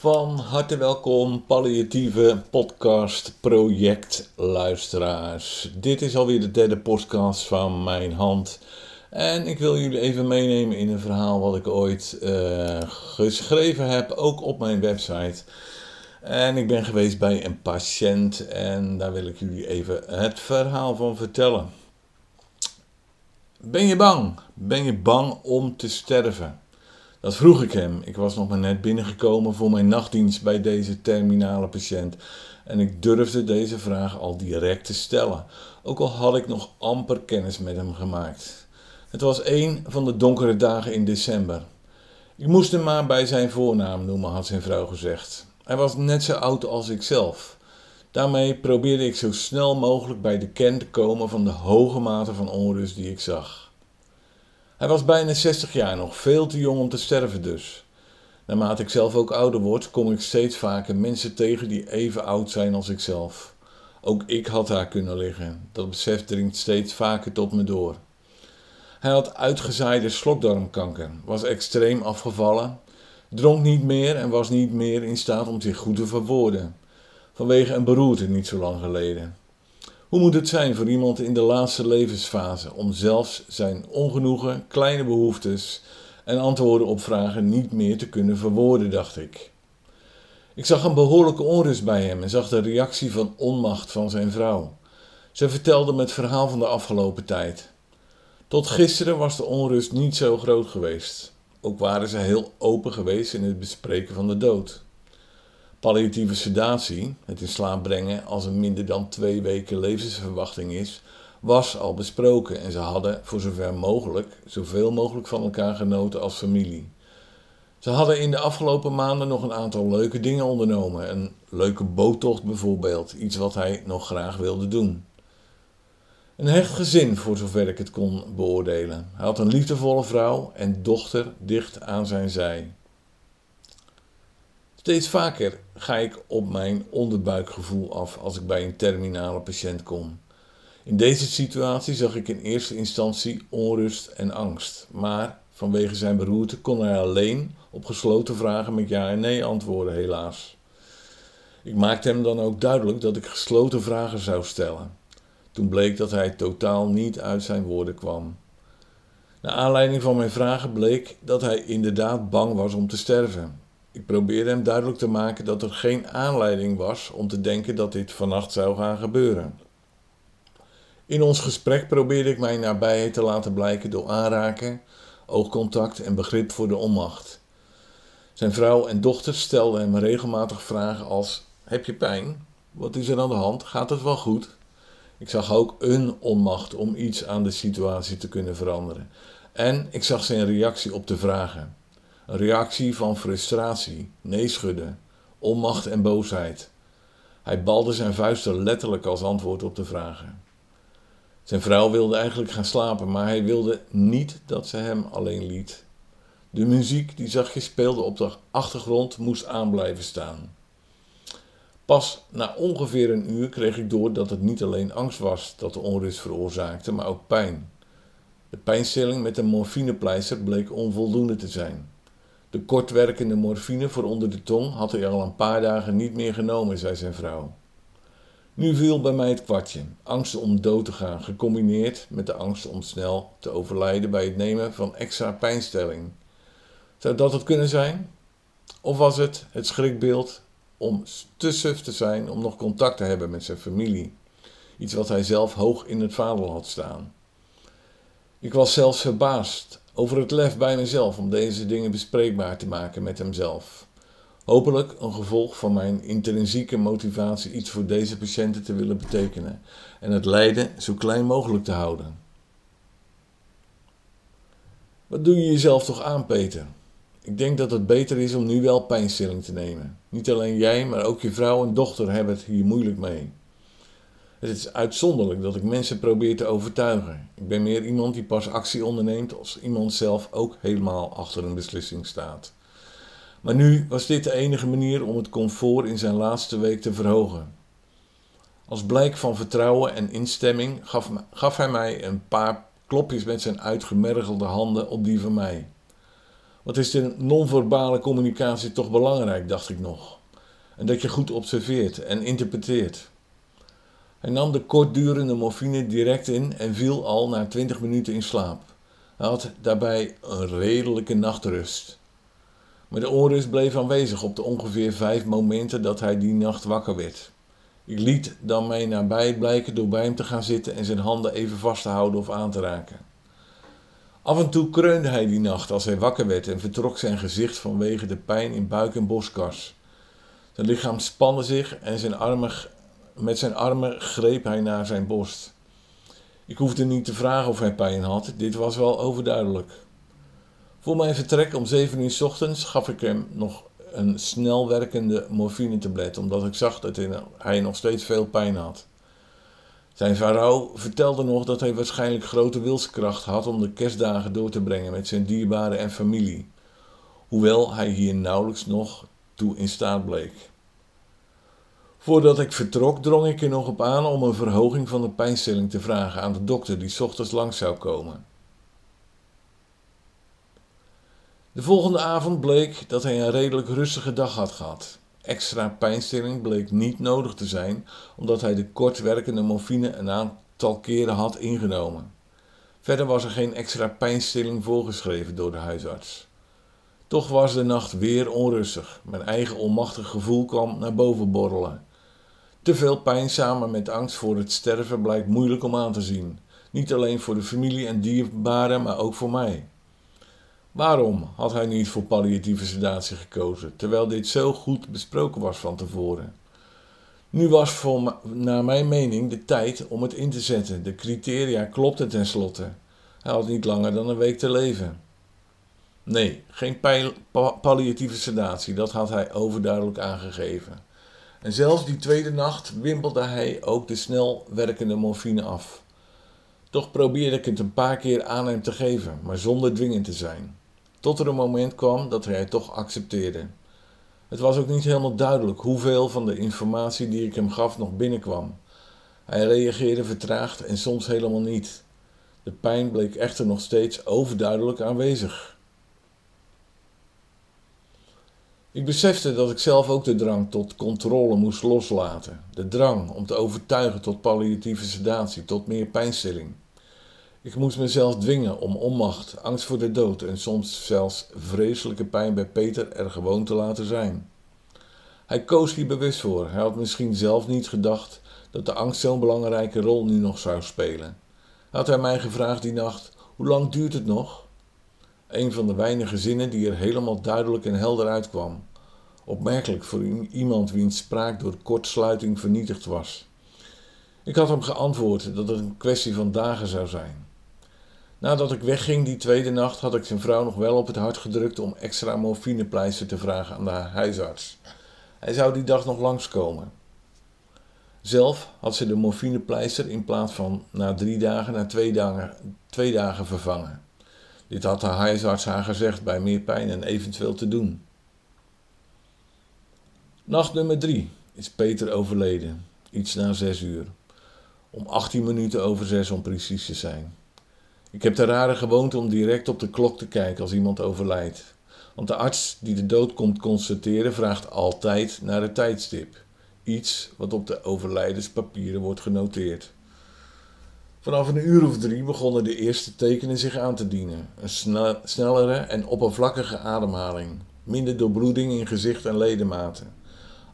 Van harte welkom, palliatieve podcast project luisteraars. Dit is alweer de derde podcast van mijn hand. En ik wil jullie even meenemen in een verhaal wat ik ooit uh, geschreven heb, ook op mijn website. En ik ben geweest bij een patiënt en daar wil ik jullie even het verhaal van vertellen. Ben je bang? Ben je bang om te sterven? Dat vroeg ik hem. Ik was nog maar net binnengekomen voor mijn nachtdienst bij deze terminale patiënt. En ik durfde deze vraag al direct te stellen, ook al had ik nog amper kennis met hem gemaakt. Het was een van de donkere dagen in december. Ik moest hem maar bij zijn voornaam noemen, had zijn vrouw gezegd. Hij was net zo oud als ikzelf. Daarmee probeerde ik zo snel mogelijk bij de kern te komen van de hoge mate van onrust die ik zag. Hij was bijna 60 jaar nog, veel te jong om te sterven dus. Naarmate ik zelf ook ouder word, kom ik steeds vaker mensen tegen die even oud zijn als ikzelf. Ook ik had daar kunnen liggen. Dat besef dringt steeds vaker tot me door. Hij had uitgezaaide slokdarmkanker, was extreem afgevallen, dronk niet meer en was niet meer in staat om zich goed te verwoorden. Vanwege een beroerte niet zo lang geleden. Hoe moet het zijn voor iemand in de laatste levensfase om zelfs zijn ongenoegen, kleine behoeftes en antwoorden op vragen niet meer te kunnen verwoorden, dacht ik. Ik zag een behoorlijke onrust bij hem en zag de reactie van onmacht van zijn vrouw. Ze vertelde me het verhaal van de afgelopen tijd. Tot gisteren was de onrust niet zo groot geweest. Ook waren ze heel open geweest in het bespreken van de dood. Palliatieve sedatie, het in slaap brengen als er minder dan twee weken levensverwachting is, was al besproken en ze hadden voor zover mogelijk zoveel mogelijk van elkaar genoten als familie. Ze hadden in de afgelopen maanden nog een aantal leuke dingen ondernomen. Een leuke boottocht bijvoorbeeld, iets wat hij nog graag wilde doen. Een hecht gezin, voor zover ik het kon beoordelen. Hij had een liefdevolle vrouw en dochter dicht aan zijn zij. Steeds vaker ga ik op mijn onderbuikgevoel af als ik bij een terminale patiënt kom. In deze situatie zag ik in eerste instantie onrust en angst, maar vanwege zijn beroerte kon hij alleen op gesloten vragen met ja en nee antwoorden, helaas. Ik maakte hem dan ook duidelijk dat ik gesloten vragen zou stellen. Toen bleek dat hij totaal niet uit zijn woorden kwam. Naar aanleiding van mijn vragen bleek dat hij inderdaad bang was om te sterven. Ik probeerde hem duidelijk te maken dat er geen aanleiding was om te denken dat dit vannacht zou gaan gebeuren. In ons gesprek probeerde ik mijn nabijheid te laten blijken door aanraken, oogcontact en begrip voor de onmacht. Zijn vrouw en dochter stelden hem regelmatig vragen als: Heb je pijn? Wat is er aan de hand? Gaat het wel goed? Ik zag ook een onmacht om iets aan de situatie te kunnen veranderen. En ik zag zijn reactie op de vragen. Een reactie van frustratie, neeschudden, onmacht en boosheid. Hij balde zijn vuisten letterlijk als antwoord op de vragen. Zijn vrouw wilde eigenlijk gaan slapen, maar hij wilde niet dat ze hem alleen liet. De muziek die zachtjes speelde op de achtergrond moest aan blijven staan. Pas na ongeveer een uur kreeg ik door dat het niet alleen angst was dat de onrust veroorzaakte, maar ook pijn. De pijnstilling met een morfinepleister bleek onvoldoende te zijn. De kortwerkende morfine voor onder de tong had hij al een paar dagen niet meer genomen, zei zijn vrouw. Nu viel bij mij het kwartje. Angst om dood te gaan, gecombineerd met de angst om snel te overlijden bij het nemen van extra pijnstelling. Zou dat het kunnen zijn? Of was het het schrikbeeld om te suf te zijn om nog contact te hebben met zijn familie? Iets wat hij zelf hoog in het vaandel had staan. Ik was zelfs verbaasd over het lef bij mezelf om deze dingen bespreekbaar te maken met hemzelf. Hopelijk een gevolg van mijn intrinsieke motivatie iets voor deze patiënten te willen betekenen en het lijden zo klein mogelijk te houden. Wat doe je jezelf toch aan, Peter? Ik denk dat het beter is om nu wel pijnstilling te nemen. Niet alleen jij, maar ook je vrouw en dochter hebben het hier moeilijk mee. Het is uitzonderlijk dat ik mensen probeer te overtuigen. Ik ben meer iemand die pas actie onderneemt als iemand zelf ook helemaal achter een beslissing staat. Maar nu was dit de enige manier om het comfort in zijn laatste week te verhogen. Als blijk van vertrouwen en instemming gaf, gaf hij mij een paar klopjes met zijn uitgemergelde handen op die van mij. Wat is de non-verbale communicatie toch belangrijk, dacht ik nog. En dat je goed observeert en interpreteert. Hij nam de kortdurende morfine direct in en viel al na 20 minuten in slaap. Hij had daarbij een redelijke nachtrust. Maar de onrust bleef aanwezig op de ongeveer vijf momenten dat hij die nacht wakker werd. Ik liet dan mij nabij blijken door bij hem te gaan zitten en zijn handen even vast te houden of aan te raken. Af en toe kreunde hij die nacht als hij wakker werd en vertrok zijn gezicht vanwege de pijn in buik en borstkas. Zijn lichaam spande zich en zijn armen, met zijn armen greep hij naar zijn borst. Ik hoefde niet te vragen of hij pijn had, dit was wel overduidelijk. Voor mijn vertrek om 7 uur ochtends gaf ik hem nog een snel werkende morfinetablet, omdat ik zag dat hij nog steeds veel pijn had. Zijn vrouw vertelde nog dat hij waarschijnlijk grote wilskracht had om de kerstdagen door te brengen met zijn dierbaren en familie, hoewel hij hier nauwelijks nog toe in staat bleek. Voordat ik vertrok, drong ik er nog op aan om een verhoging van de pijnstilling te vragen aan de dokter die ochtends langs zou komen. De volgende avond bleek dat hij een redelijk rustige dag had gehad. Extra pijnstilling bleek niet nodig te zijn, omdat hij de kortwerkende morfine een aantal keren had ingenomen. Verder was er geen extra pijnstilling voorgeschreven door de huisarts. Toch was de nacht weer onrustig. Mijn eigen onmachtig gevoel kwam naar boven borrelen. Te veel pijn samen met angst voor het sterven blijkt moeilijk om aan te zien. Niet alleen voor de familie en dierbaren, maar ook voor mij. Waarom had hij niet voor palliatieve sedatie gekozen, terwijl dit zo goed besproken was van tevoren? Nu was voor, naar mijn mening de tijd om het in te zetten. De criteria klopten tenslotte. Hij had niet langer dan een week te leven. Nee, geen palliatieve sedatie, dat had hij overduidelijk aangegeven. En zelfs die tweede nacht wimpelde hij ook de snel werkende morfine af. Toch probeerde ik het een paar keer aan hem te geven, maar zonder dwingend te zijn. Tot er een moment kwam dat hij het toch accepteerde. Het was ook niet helemaal duidelijk hoeveel van de informatie die ik hem gaf nog binnenkwam. Hij reageerde vertraagd en soms helemaal niet. De pijn bleek echter nog steeds overduidelijk aanwezig. Ik besefte dat ik zelf ook de drang tot controle moest loslaten. De drang om te overtuigen tot palliatieve sedatie, tot meer pijnstilling. Ik moest mezelf dwingen om onmacht, angst voor de dood en soms zelfs vreselijke pijn bij Peter er gewoon te laten zijn. Hij koos hier bewust voor. Hij had misschien zelf niet gedacht dat de angst zo'n belangrijke rol nu nog zou spelen. Had hij mij gevraagd die nacht: hoe lang duurt het nog? Een van de weinige zinnen die er helemaal duidelijk en helder uitkwam. Opmerkelijk voor iemand wiens spraak door kortsluiting vernietigd was. Ik had hem geantwoord dat het een kwestie van dagen zou zijn. Nadat ik wegging die tweede nacht had ik zijn vrouw nog wel op het hart gedrukt om extra morfinepleister te vragen aan de huisarts. Hij zou die dag nog langskomen. Zelf had ze de morfinepleister in plaats van na drie dagen naar twee dagen, twee dagen vervangen. Dit had de huisarts haar gezegd bij meer pijn en eventueel te doen. Nacht nummer drie is Peter overleden, iets na zes uur. Om 18 minuten over zes om precies te zijn. Ik heb de rare gewoonte om direct op de klok te kijken als iemand overlijdt. Want de arts die de dood komt constateren vraagt altijd naar het tijdstip. Iets wat op de overlijdenspapieren wordt genoteerd. Vanaf een uur of drie begonnen de eerste tekenen zich aan te dienen. Een snellere en oppervlakkige ademhaling. Minder doorbloeding in gezicht en ledematen.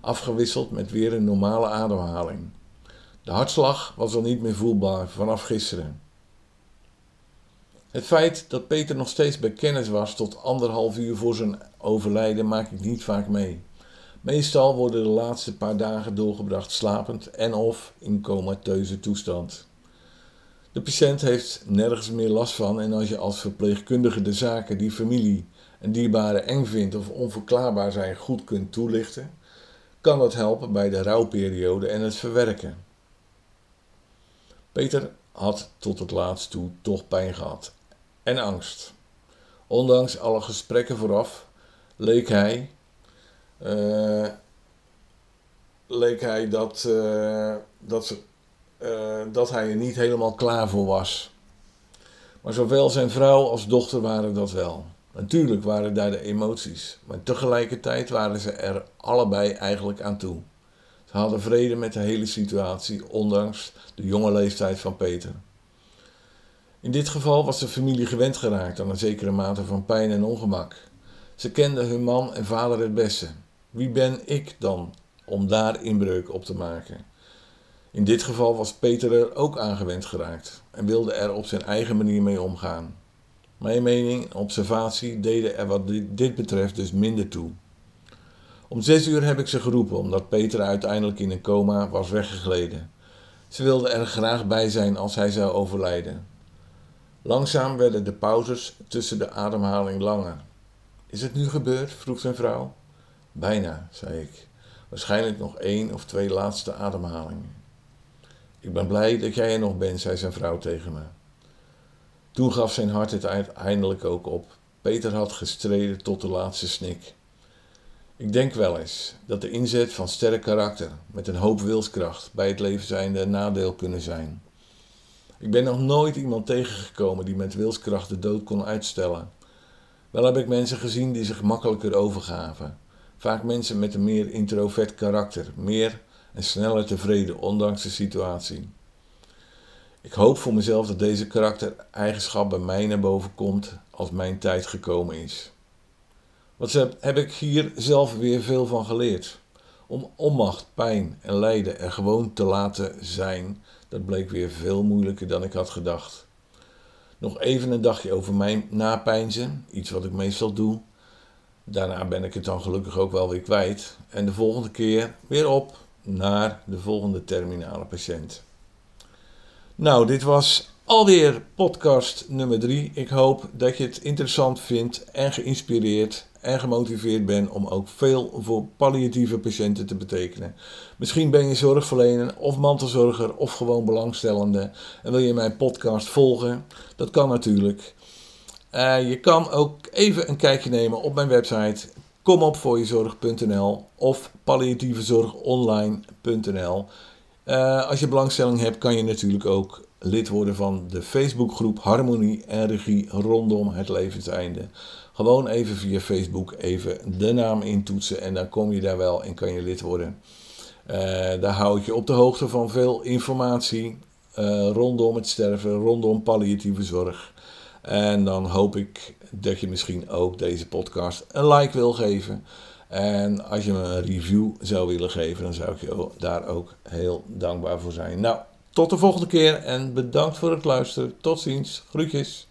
Afgewisseld met weer een normale ademhaling. De hartslag was al niet meer voelbaar vanaf gisteren. Het feit dat Peter nog steeds bij kennis was tot anderhalf uur voor zijn overlijden maak ik niet vaak mee. Meestal worden de laatste paar dagen doorgebracht slapend en of in comateuze toestand. De patiënt heeft nergens meer last van en als je als verpleegkundige de zaken die familie en dierbaren eng vindt of onverklaarbaar zijn goed kunt toelichten, kan dat helpen bij de rouwperiode en het verwerken. Peter had tot het laatst toe toch pijn gehad en angst. Ondanks alle gesprekken vooraf leek hij, uh, leek hij dat, uh, dat, uh, dat hij er niet helemaal klaar voor was. Maar zowel zijn vrouw als dochter waren dat wel. Natuurlijk waren daar de emoties, maar tegelijkertijd waren ze er allebei eigenlijk aan toe. Ze hadden vrede met de hele situatie, ondanks de jonge leeftijd van Peter. In dit geval was de familie gewend geraakt aan een zekere mate van pijn en ongemak. Ze kenden hun man en vader het beste. Wie ben ik dan om daar inbreuk op te maken? In dit geval was Peter er ook aangewend geraakt en wilde er op zijn eigen manier mee omgaan. Mijn mening en observatie deden er wat dit betreft dus minder toe. Om zes uur heb ik ze geroepen omdat Peter uiteindelijk in een coma was weggegleden. Ze wilden er graag bij zijn als hij zou overlijden. Langzaam werden de pauzes tussen de ademhaling langer. Is het nu gebeurd? vroeg zijn vrouw. Bijna, zei ik. Waarschijnlijk nog één of twee laatste ademhalingen. Ik ben blij dat jij er nog bent, zei zijn vrouw tegen me. Toen gaf zijn hart het eindelijk ook op. Peter had gestreden tot de laatste snik. Ik denk wel eens dat de inzet van sterk karakter met een hoop wilskracht bij het leven zijnde een nadeel kunnen zijn. Ik ben nog nooit iemand tegengekomen die met wilskracht de dood kon uitstellen. Wel heb ik mensen gezien die zich makkelijker overgaven. Vaak mensen met een meer introvert karakter, meer en sneller tevreden, ondanks de situatie. Ik hoop voor mezelf dat deze karaktereigenschap bij mij naar boven komt als mijn tijd gekomen is. Wat heb ik hier zelf weer veel van geleerd? Om onmacht, pijn en lijden er gewoon te laten zijn, dat bleek weer veel moeilijker dan ik had gedacht. Nog even een dagje over mijn napijnzen, iets wat ik meestal doe. Daarna ben ik het dan gelukkig ook wel weer kwijt. En de volgende keer weer op naar de volgende terminale patiënt. Nou, dit was alweer podcast nummer 3. Ik hoop dat je het interessant vindt en geïnspireerd en gemotiveerd bent om ook veel voor palliatieve patiënten te betekenen. Misschien ben je zorgverlener of mantelzorger of gewoon belangstellende en wil je mijn podcast volgen. Dat kan natuurlijk. Uh, je kan ook even een kijkje nemen op mijn website komopvoorzorg.nl of palliatievezorgonline.nl. Uh, als je belangstelling hebt, kan je natuurlijk ook lid worden van de Facebookgroep Harmonie en Regie rondom het levenseinde. Gewoon even via Facebook even de naam intoetsen en dan kom je daar wel en kan je lid worden. Uh, daar houd ik je op de hoogte van veel informatie uh, rondom het sterven, rondom palliatieve zorg. En dan hoop ik dat je misschien ook deze podcast een like wil geven. En als je me een review zou willen geven, dan zou ik je daar ook heel dankbaar voor zijn. Nou, tot de volgende keer en bedankt voor het luisteren. Tot ziens. Groetjes.